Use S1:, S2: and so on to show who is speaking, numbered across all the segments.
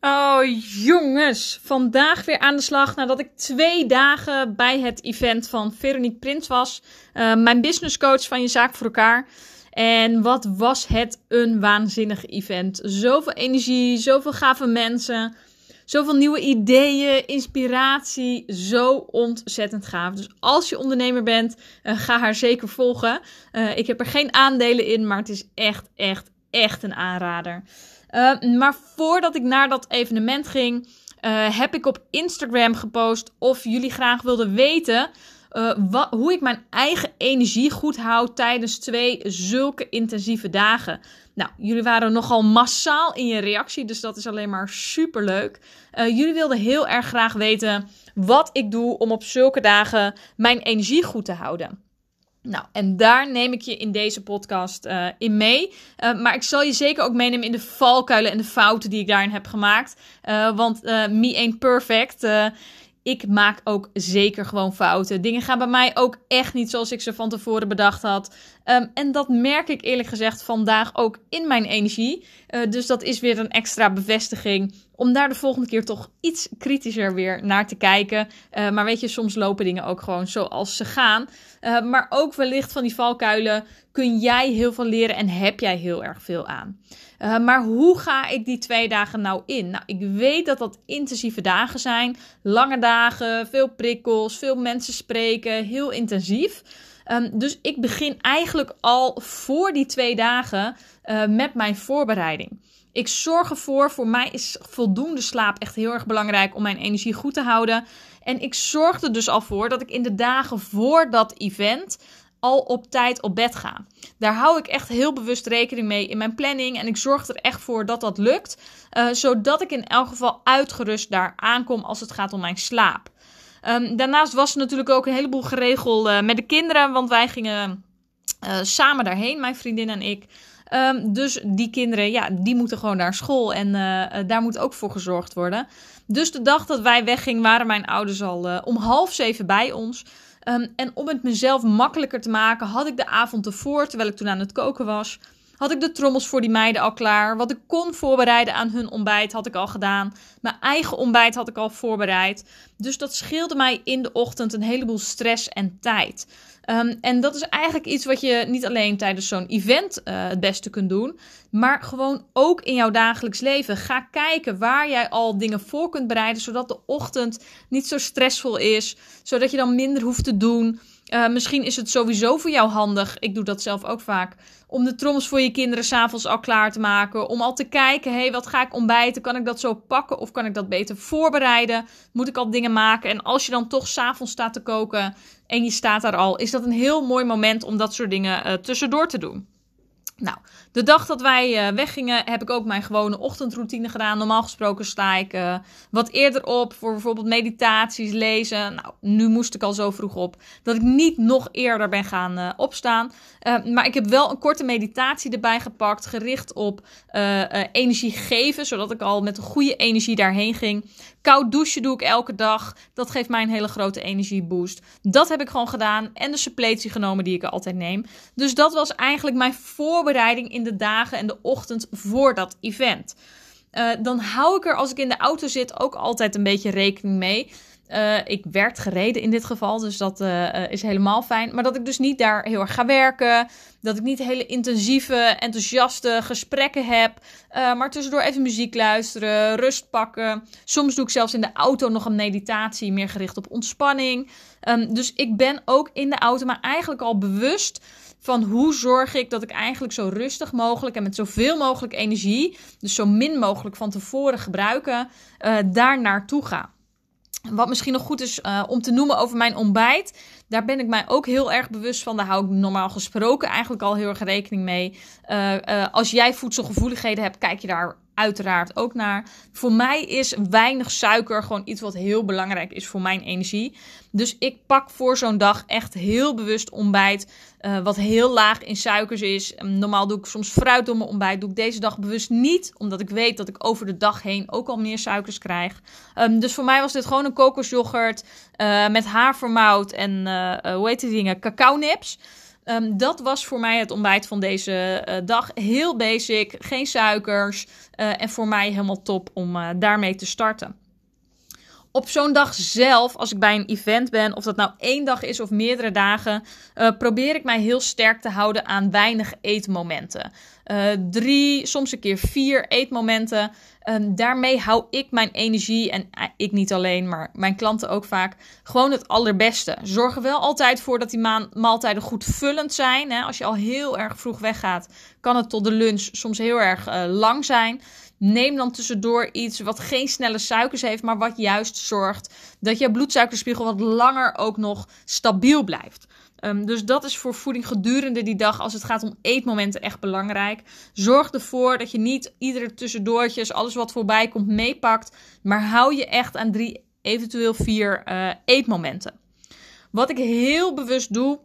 S1: Oh jongens, vandaag weer aan de slag nadat ik twee dagen bij het event van Veronique Prins was. Uh, mijn businesscoach van Je Zaak voor elkaar. En wat was het een waanzinnig event. Zoveel energie, zoveel gave mensen, zoveel nieuwe ideeën, inspiratie. Zo ontzettend gaaf. Dus als je ondernemer bent, uh, ga haar zeker volgen. Uh, ik heb er geen aandelen in, maar het is echt, echt, echt een aanrader. Uh, maar voordat ik naar dat evenement ging, uh, heb ik op Instagram gepost of jullie graag wilden weten uh, wat, hoe ik mijn eigen energie goed houd tijdens twee zulke intensieve dagen. Nou, jullie waren nogal massaal in je reactie, dus dat is alleen maar super leuk. jullie wilden heel erg graag weten wat ik doe om op zulke dagen mijn energie goed te houden. Nou, en daar neem ik je in deze podcast uh, in mee. Uh, maar ik zal je zeker ook meenemen in de valkuilen en de fouten die ik daarin heb gemaakt. Uh, want me ain't perfect. ik maak ook zeker gewoon fouten. Dingen gaan bij mij ook echt niet zoals ik ze van tevoren bedacht had. Um, en dat merk ik eerlijk gezegd vandaag ook in mijn energie. dus dat is weer een extra bevestiging om daar de volgende keer toch iets kritischer weer naar te kijken. Uh, maar weet je, soms lopen dingen ook gewoon zoals ze gaan. Uh, maar ook wellicht van die valkuilen kun jij heel veel leren en heb jij heel erg veel aan. Uh, maar hoe ga ik die twee dagen nou in? Nou, ik weet dat dat intensieve dagen zijn. Lange dagen, veel prikkels, veel mensen spreken, heel intensief. Um, dus ik begin eigenlijk al voor die twee dagen met mijn voorbereiding. Ik zorg ervoor, voor mij is voldoende slaap echt heel erg belangrijk om mijn energie goed te houden. En ik zorg er dus al voor dat ik in de dagen voor dat event al op tijd op bed ga. Daar hou ik echt heel bewust rekening mee in mijn planning. En ik zorg er echt voor dat dat lukt. Uh, zodat ik in elk geval uitgerust daar aankom als het gaat om mijn slaap. Um, daarnaast was er natuurlijk ook een heleboel geregeld uh, met de kinderen. Want wij gingen uh, samen daarheen, mijn vriendin en ik. Um, dus die kinderen, ja, die moeten gewoon naar school en uh, daar moet ook voor gezorgd worden. Dus de dag dat wij weggingen, waren mijn ouders al uh, om half zeven bij ons. Um, en om het mezelf makkelijker te maken, had ik de avond ervoor, terwijl ik toen aan het koken was, had ik de trommels voor die meiden al klaar. Wat ik kon voorbereiden aan hun ontbijt had ik al gedaan. Mijn eigen ontbijt had ik al voorbereid. Dus dat scheelde mij in de ochtend een heleboel stress en tijd. Um, en dat is eigenlijk iets wat je niet alleen tijdens zo'n event uh, het beste kunt doen, maar gewoon ook in jouw dagelijks leven. Ga kijken waar jij al dingen voor kunt bereiden, zodat de ochtend niet zo stressvol is, zodat je dan minder hoeft te doen. Uh, misschien is het sowieso voor jou handig, ik doe dat zelf ook vaak, om de trommels voor je kinderen s'avonds al klaar te maken. Om al te kijken, hé, hey, wat ga ik ontbijten? Kan ik dat zo pakken of kan ik dat beter voorbereiden? Moet ik al dingen maken? En als je dan toch s'avonds staat te koken en je staat daar al, is dat een heel mooi moment om dat soort dingen uh, tussendoor te doen. Nou, de dag dat wij uh, weggingen, heb ik ook mijn gewone ochtendroutine gedaan. Normaal gesproken sta ik uh, wat eerder op voor bijvoorbeeld meditaties, lezen. Nou, nu moest ik al zo vroeg op dat ik niet nog eerder ben gaan uh, opstaan. maar ik heb wel een korte meditatie erbij gepakt, gericht op energie geven, zodat ik al met een goede energie daarheen ging. Koud douchen doe ik elke dag. Dat geeft mij een hele grote energieboost. Dat heb ik gewoon gedaan. En de suppletie genomen die ik altijd neem. Dus dat was eigenlijk mijn voorbereiding in de dagen en de ochtend voor dat event. Uh, dan hou ik er als ik in de auto zit ook altijd een beetje rekening mee. Uh, ik werd gereden in dit geval, dus dat uh, is helemaal fijn. Maar dat ik dus niet daar heel erg ga werken. Dat ik niet hele intensieve, enthousiaste gesprekken heb. Maar tussendoor even muziek luisteren, rust pakken. Soms doe ik zelfs in de auto nog een meditatie, meer gericht op ontspanning. Um, dus ik ben ook in de auto, maar eigenlijk al bewust van hoe zorg ik dat ik eigenlijk zo rustig mogelijk en met zoveel mogelijk energie, dus zo min mogelijk van tevoren gebruiken, daar naartoe ga. Wat misschien nog goed is uh, om te noemen over mijn ontbijt. Daar ben ik mij ook heel erg bewust van. Daar hou ik normaal gesproken eigenlijk al heel erg rekening mee. Uh, uh, als jij voedselgevoeligheden hebt, kijk je daar uiteraard ook naar. Voor mij is weinig suiker gewoon iets wat heel belangrijk is voor mijn energie. Dus ik pak voor zo'n dag echt heel bewust ontbijt. Uh, wat heel laag in suikers is. Normaal doe ik soms fruit door mijn ontbijt. Doe ik deze dag bewust niet. Omdat ik weet dat ik over de dag heen ook al meer suikers krijg. Um, dus voor mij was dit gewoon een kokosyoghurt. Uh, met havermout en uh, hoe heet die dingen? Cacao nips. Ehm, dat was voor mij het ontbijt van deze uh, dag. Heel basic, geen suikers. Uh, en voor mij helemaal top om uh, daarmee te starten. Op zo'n dag zelf, als ik bij een event ben, of dat nou één dag is of meerdere dagen, probeer ik mij heel sterk te houden aan weinig eetmomenten. drie, soms een keer vier eetmomenten. Um, daarmee hou ik mijn energie, en uh, ik niet alleen, maar mijn klanten ook vaak, gewoon het allerbeste. Zorg er wel altijd voor dat die maaltijden goed vullend zijn. Hè. Als je al heel erg vroeg weggaat, kan het tot de lunch soms heel erg lang zijn. Neem dan tussendoor iets wat geen snelle suikers heeft, maar wat juist zorgt dat je bloedsuikerspiegel wat langer ook nog stabiel blijft. Um, dus dat is voor voeding gedurende die dag, als het gaat om eetmomenten, echt belangrijk. Zorg ervoor dat je niet iedere tussendoortjes, alles wat voorbij komt, meepakt. Maar hou je echt aan drie, eventueel vier uh, eetmomenten. Wat ik heel bewust doe,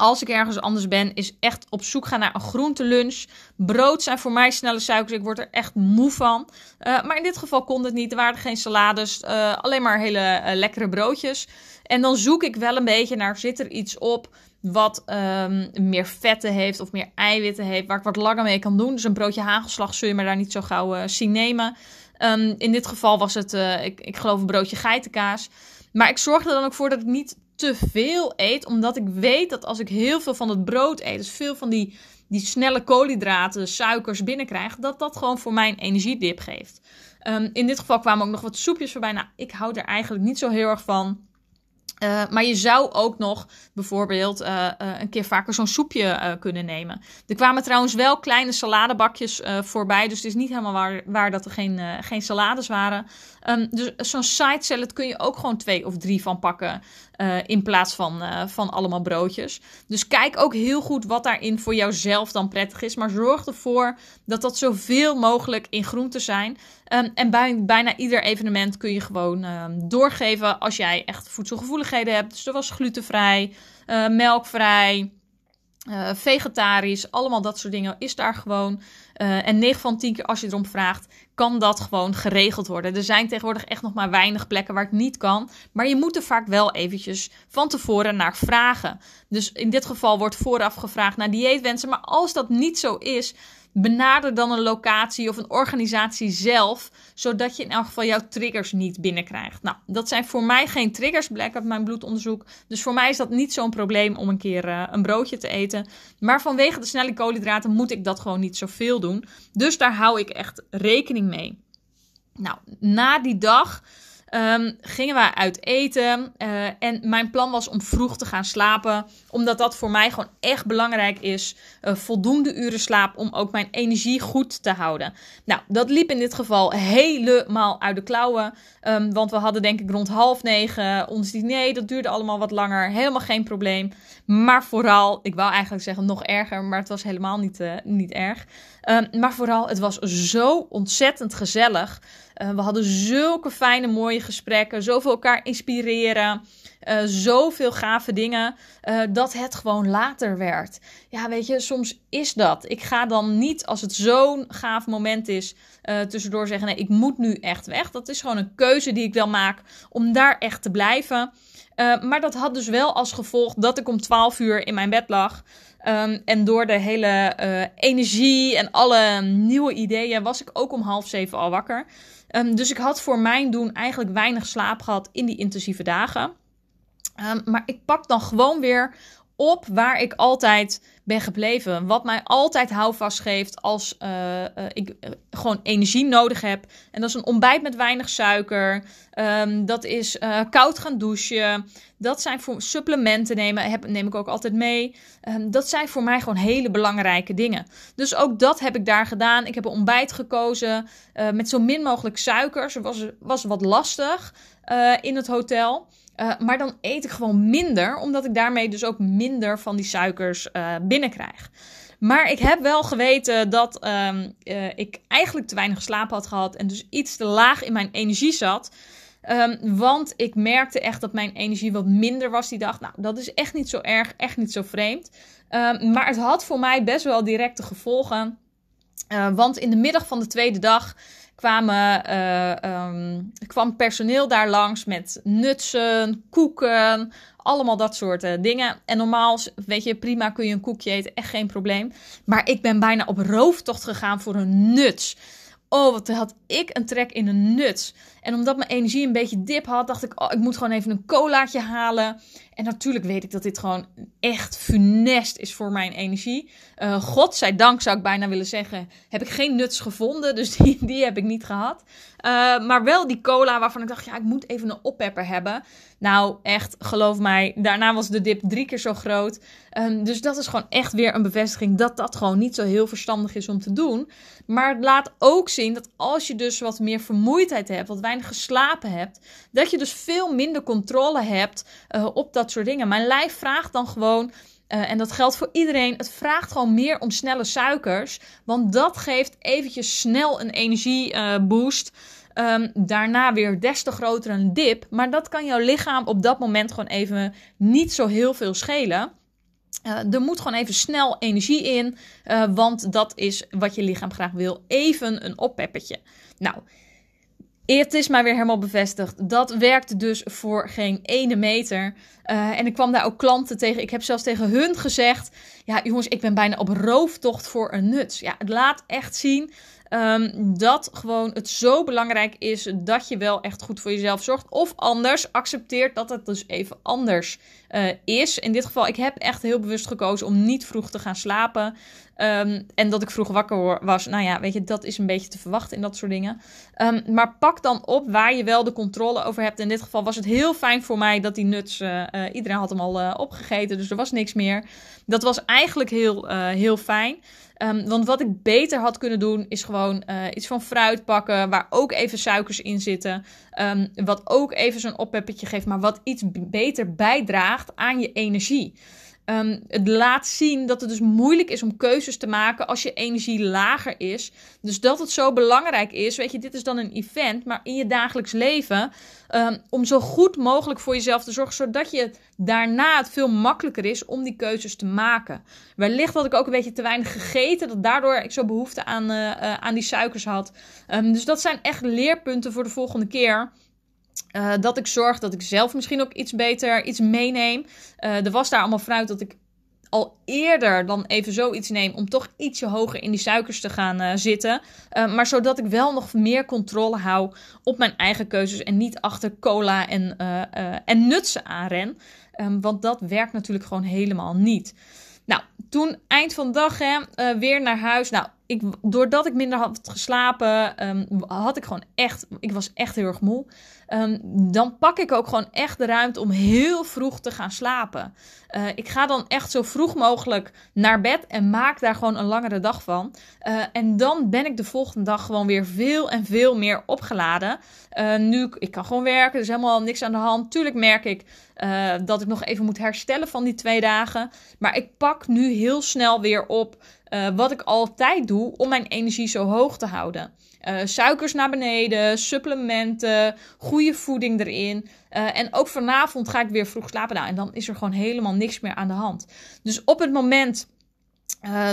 S1: als ik ergens anders ben, is echt op zoek gaan naar een groentelunch. Brood zijn voor mij snelle suikers. Ik word er echt moe van. Uh, maar in dit geval kon het niet. Er waren geen salades. Uh, alleen maar hele uh, lekkere broodjes. En dan zoek ik wel een beetje naar, zit er iets op wat um, meer vetten heeft of meer eiwitten heeft, waar ik wat langer mee kan doen. Dus een broodje hagelslag zul je me daar niet zo gauw zien nemen. Um, in dit geval was het, ik, ik geloof, een broodje geitenkaas. Maar ik zorg er dan ook voor dat ik niet te veel eet, omdat ik weet dat als ik heel veel van het brood eet, dus veel van die, die snelle koolhydraten, suikers binnenkrijg, dat dat gewoon voor mij een energiedip geeft. Um, in dit geval kwamen ook nog wat soepjes voorbij. Nou, ik hou er eigenlijk niet zo heel erg van. Uh, maar je zou ook nog bijvoorbeeld uh, uh, een keer vaker zo'n soepje kunnen nemen. Er kwamen trouwens wel kleine saladebakjes voorbij. Dus het is niet helemaal waar, waar dat er geen, geen salades waren. Um, dus zo'n side salad kun je ook gewoon twee of drie van pakken. In plaats van, van allemaal broodjes. Dus kijk ook heel goed wat daarin voor jouzelf dan prettig is. Maar zorg ervoor dat dat zoveel mogelijk in groenten zijn. Um, en bij bijna ieder evenement kun je gewoon um, doorgeven als jij echt voedselgevoeligheden hebt. Dus er was glutenvrij, uh, melkvrij, uh, vegetarisch, allemaal dat soort dingen is daar gewoon. Uh, en 9 van 10 keer als je erom vraagt, kan dat gewoon geregeld worden. Er zijn tegenwoordig echt nog maar weinig plekken waar het niet kan. Maar je moet er vaak wel eventjes van tevoren naar vragen. Dus in dit geval wordt vooraf gevraagd naar dieetwensen. Maar als dat niet zo is, benader dan een locatie of een organisatie zelf, zodat je in elk geval jouw triggers niet binnenkrijgt. Nou, dat zijn voor mij geen triggers, blijkt mijn bloedonderzoek. Dus voor mij is dat niet zo'n probleem om een keer uh, een broodje te eten. Maar vanwege de snelle koolhydraten moet ik dat gewoon niet zoveel doen. Dus daar hou ik echt rekening mee. Nou, na die dag um, gingen we uit eten. Uh, en mijn plan was om vroeg te gaan slapen. Omdat dat voor mij gewoon echt belangrijk is. Uh, voldoende uren slaap om ook mijn energie goed te houden. Nou, dat liep in dit geval helemaal uit de klauwen. Um, want we hadden denk ik rond half negen ons diner. Dat duurde allemaal wat langer. Helemaal geen probleem. Maar vooral, ik wou eigenlijk zeggen nog erger. Maar het was helemaal niet, niet erg. Um, maar vooral, het was zo ontzettend gezellig. Uh, we hadden zulke fijne, mooie gesprekken. Zoveel elkaar inspireren. Uh, zoveel gave dingen. Uh, dat het gewoon later werd. Ja, weet je, soms is dat. Ik ga dan niet, als het zo'n gaaf moment is, tussendoor zeggen: nee, ik moet nu echt weg. Dat is gewoon een keuze die ik dan maak om daar echt te blijven. maar dat had dus wel als gevolg dat ik om 12 uur in mijn bed lag. Um, en door de hele uh, energie en alle nieuwe ideeën was ik ook om half zeven al wakker. Um, dus ik had voor mijn doen eigenlijk weinig slaap gehad in die intensieve dagen. Um, maar ik pak dan gewoon weer op waar ik altijd ben gebleven. Wat mij altijd houvast geeft als uh, uh, ik gewoon energie nodig heb. En dat is een ontbijt met weinig suiker. Dat is koud gaan douchen. Dat zijn voor supplementen nemen. Heb, neem ik ook altijd mee. Um, dat zijn voor mij gewoon hele belangrijke dingen. Dus ook dat heb ik daar gedaan. Ik heb een ontbijt gekozen met zo min mogelijk suikers. Het was, was wat lastig in het hotel. Uh, maar dan eet ik gewoon minder, omdat ik daarmee dus ook minder van die suikers binnenkrijg. Maar ik heb wel geweten dat uh, ik eigenlijk te weinig geslapen had gehad en dus iets te laag in mijn energie zat. Um, want ik merkte echt dat mijn energie wat minder was die dag. Nou, dat is echt niet zo erg, echt niet zo vreemd. Um, maar het had voor mij best wel directe gevolgen. want in de middag van de tweede dag kwamen, um, kwam personeel daar langs met nutsen, koeken, allemaal dat soort uh, dingen. En normaal, weet je, prima kun je een koekje eten, echt geen probleem. Maar ik ben bijna op rooftocht gegaan voor een nuts. Oh, wat had ik een trek in een nuts. En omdat mijn energie een beetje dip had, dacht ik, oh, ik moet gewoon even een colaatje halen. En natuurlijk weet ik dat dit gewoon echt funest is voor mijn energie. Uh, godzijdank zou ik bijna willen zeggen, heb ik geen nuts gevonden. Dus die, die heb ik niet gehad. Uh, maar wel die cola waarvan ik dacht, ja, ik moet even een oppepper hebben. Nou, echt, geloof mij, daarna was de dip drie keer zo groot. Um, dus dat is gewoon echt weer een bevestiging dat dat gewoon niet zo heel verstandig is om te doen. Maar het laat ook zien dat als je dus wat meer vermoeidheid hebt, wat weinig geslapen hebt, dat je dus veel minder controle hebt uh, op dat soort dingen. Mijn lijf vraagt dan gewoon. Uh, en dat geldt voor iedereen. Het vraagt gewoon meer om snelle suikers. Want dat geeft eventjes snel een energieboost. Uh, um, daarna weer des te groter een dip. Maar dat kan jouw lichaam op dat moment gewoon even niet zo heel veel schelen. Uh, er moet gewoon even snel energie in, want dat is wat je lichaam graag wil. Even een oppeppertje. Nou, het is maar weer helemaal bevestigd. Dat werkt dus voor geen ene meter. Uh, en ik kwam daar ook klanten tegen. Ik heb zelfs tegen hun gezegd: Ja, jongens, ik ben bijna op rooftocht voor een nuts. Ja, het laat echt zien um, dat gewoon het zo belangrijk is dat je wel echt goed voor jezelf zorgt. Of anders accepteert dat het dus even anders uh, is. In dit geval, ik heb echt heel bewust gekozen om niet vroeg te gaan slapen. Um, en dat ik vroeg wakker was, nou ja, weet je, dat is een beetje te verwachten in dat soort dingen. Um, maar pak dan op waar je wel de controle over hebt. In dit geval was het heel fijn voor mij dat die nuts, uh, uh, iedereen had hem al opgegeten, dus er was niks meer. Dat was eigenlijk heel, heel fijn. Um, want wat ik beter had kunnen doen, is gewoon iets van fruit pakken, waar ook even suikers in zitten. Um, wat ook even zo'n oppeppetje geeft, maar wat iets beter bijdraagt aan je energie. Um, het laat zien dat het dus moeilijk is om keuzes te maken als je energie lager is. Dus dat het zo belangrijk is, weet je, dit is dan een event, maar in je dagelijks leven, um, om zo goed mogelijk voor jezelf te zorgen, zodat je daarna het veel makkelijker is om die keuzes te maken. Wellicht had ik ook een beetje te weinig gegeten, dat daardoor ik zo behoefte aan, uh, uh, aan die suikers had. Um, dus dat zijn echt leerpunten voor de volgende keer. Uh, dat ik zorg dat ik zelf misschien ook iets beter iets meeneem. Uh, er was daar allemaal fruit dat ik al eerder dan even zoiets neem om toch ietsje hoger in die suikers te gaan uh, zitten. maar zodat ik wel nog meer controle hou op mijn eigen keuzes en niet achter cola en, en nutsen aanren. Um, want dat werkt natuurlijk gewoon helemaal niet. Nou, toen eind van de dag hè, weer naar huis. Nou, ik, doordat ik minder had geslapen, um, had ik gewoon echt, ik was echt heel erg moe. Um, dan pak ik ook gewoon echt de ruimte om heel vroeg te gaan slapen. Uh, ik ga dan echt zo vroeg mogelijk naar bed en maak daar gewoon een langere dag van. Uh, en dan ben ik de volgende dag gewoon weer veel en veel meer opgeladen. Uh, nu, ik kan gewoon werken, er is helemaal niks aan de hand. Tuurlijk merk ik dat ik nog even moet herstellen van die twee dagen. Maar ik pak nu heel snel weer op. Uh, wat ik altijd doe om mijn energie zo hoog te houden. Uh, suikers naar beneden, supplementen, goede voeding erin. En ook vanavond ga ik weer vroeg slapen. Nou, en dan is er gewoon helemaal niks meer aan de hand. Dus op het moment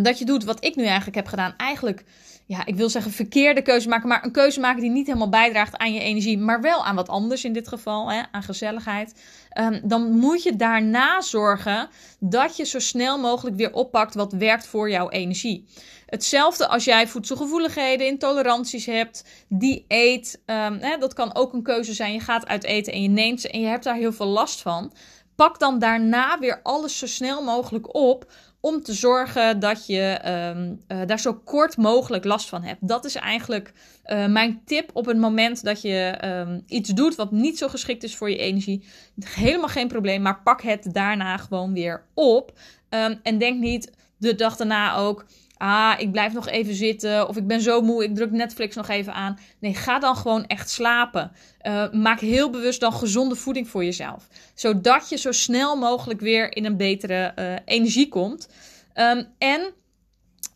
S1: dat je doet wat ik nu eigenlijk heb gedaan, eigenlijk ja, ik wil zeggen verkeerde keuze maken, maar een keuze maken die niet helemaal bijdraagt aan je energie, maar wel aan wat anders in dit geval, hè, aan gezelligheid. Um, dan moet je daarna zorgen dat je zo snel mogelijk weer oppakt wat werkt voor jouw energie. Hetzelfde als jij voedselgevoeligheden, intoleranties hebt, dieet. Um, hè, dat kan ook een keuze zijn. Je gaat uit eten en je neemt ze en je hebt daar heel veel last van. Pak dan daarna weer alles zo snel mogelijk op om te zorgen dat je um, uh, daar zo kort mogelijk last van hebt. Dat is eigenlijk uh, mijn tip op het moment dat je um, iets doet wat niet zo geschikt is voor je energie. Helemaal geen probleem, maar pak het daarna gewoon weer op. Um, en denk niet de dag daarna ook. Ah, ik blijf nog even zitten. Of ik ben zo moe, ik druk Netflix nog even aan. Nee, ga dan gewoon echt slapen. Uh, maak heel bewust dan gezonde voeding voor jezelf. Zodat je zo snel mogelijk weer in een betere uh, energie komt. Um, en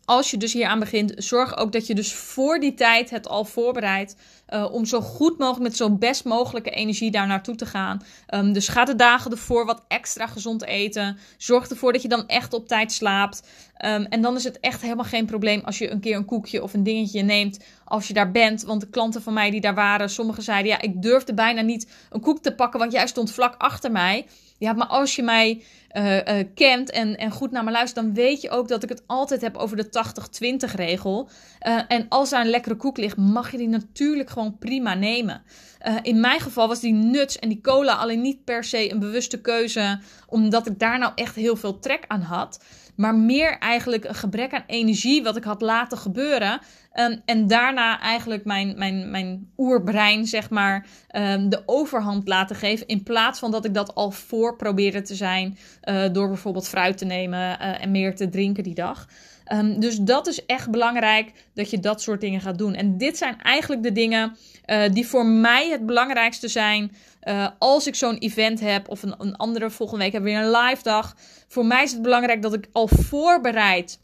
S1: als je dus hier aan begint, zorg ook dat je dus voor die tijd het al voorbereidt. Uh, om zo goed mogelijk met zo best mogelijke energie daar naartoe te gaan. Um, dus ga de dagen ervoor wat extra gezond eten. Zorg ervoor dat je dan echt op tijd slaapt. Um, en dan is het echt helemaal geen probleem als je een keer een koekje of een dingetje neemt. als je daar bent. Want de klanten van mij die daar waren, sommigen zeiden ja, ik durfde bijna niet een koek te pakken, want jij stond vlak achter mij. Ja, maar als je mij uh, uh, kent en, en goed naar me luistert, dan weet je ook dat ik het altijd heb over de 80-20 regel. En als daar een lekkere koek ligt, mag je die natuurlijk gewoon prima nemen. in mijn geval was die nuts en die cola alleen niet per se een bewuste keuze, omdat ik daar nou echt heel veel trek aan had. Maar meer eigenlijk een gebrek aan energie, wat ik had laten gebeuren. Um, en daarna eigenlijk mijn, mijn, mijn oerbrein, zeg maar, um, de overhand laten geven. In plaats van dat ik dat al voor probeerde te zijn. Uh, door bijvoorbeeld fruit te nemen uh, en meer te drinken die dag. Um, dus dat is echt belangrijk dat je dat soort dingen gaat doen. En dit zijn eigenlijk de dingen uh, die voor mij het belangrijkste zijn. Uh, als ik zo'n event heb of een, een andere volgende week heb weer een live dag. Voor mij is het belangrijk dat ik al voorbereid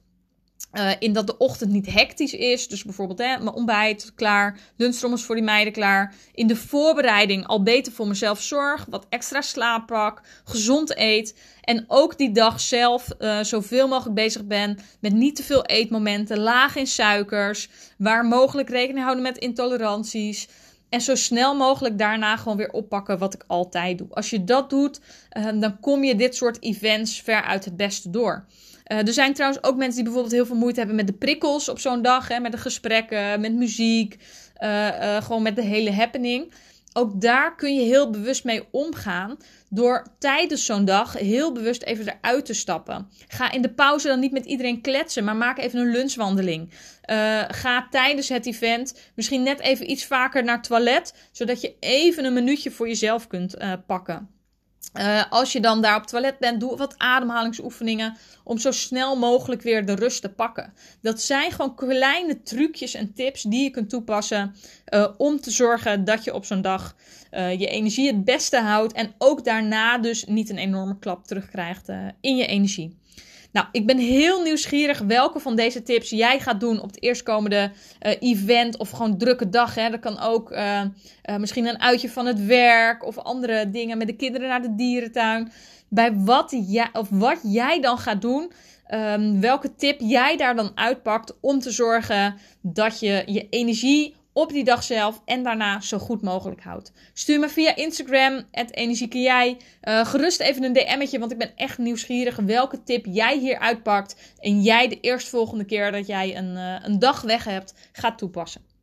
S1: uh, in dat de ochtend niet hectisch is. Dus bijvoorbeeld hè, mijn ontbijt klaar, lunchtrommels voor die meiden klaar. In de voorbereiding al beter voor mezelf zorg, wat extra slaap pak, gezond eet. En ook die dag zelf uh, zoveel mogelijk bezig ben met niet te veel eetmomenten, laag in suikers, waar mogelijk rekening houden met intoleranties. En zo snel mogelijk daarna gewoon weer oppakken wat ik altijd doe. Als je dat doet, uh, dan kom je dit soort events ver uit het beste door. Uh, er zijn trouwens ook mensen die bijvoorbeeld heel veel moeite hebben met de prikkels op zo'n dag. Hè, met de gesprekken, met muziek, uh, uh, gewoon met de hele happening. Ook daar kun je heel bewust mee omgaan. Door tijdens zo'n dag heel bewust even eruit te stappen. Ga in de pauze dan niet met iedereen kletsen, maar maak even een lunchwandeling. ga tijdens het event misschien net even iets vaker naar het toilet, zodat je even een minuutje voor jezelf kunt pakken. Uh, als je dan daar op het toilet bent, doe wat ademhalingsoefeningen om zo snel mogelijk weer de rust te pakken. Dat zijn gewoon kleine trucjes en tips die je kunt toepassen uh, om te zorgen dat je op zo'n dag uh, je energie het beste houdt en ook daarna dus niet een enorme klap terugkrijgt in je energie. Nou, ik ben heel nieuwsgierig welke van deze tips jij gaat doen op het eerstkomende uh, event of gewoon drukke dag. Hè. Dat kan ook uh, uh, misschien een uitje van het werk of andere dingen met de kinderen naar de dierentuin. Bij wat jij, of wat jij dan gaat doen, um, welke tip jij daar dan uitpakt om te zorgen dat je je energie op die dag zelf en daarna zo goed mogelijk houdt. Stuur me via Instagram, het jij. Uh, gerust even een DM'tje, want ik ben echt nieuwsgierig welke tip jij hier uitpakt. En jij de eerstvolgende keer dat jij een, uh, een dag weg hebt, gaat toepassen.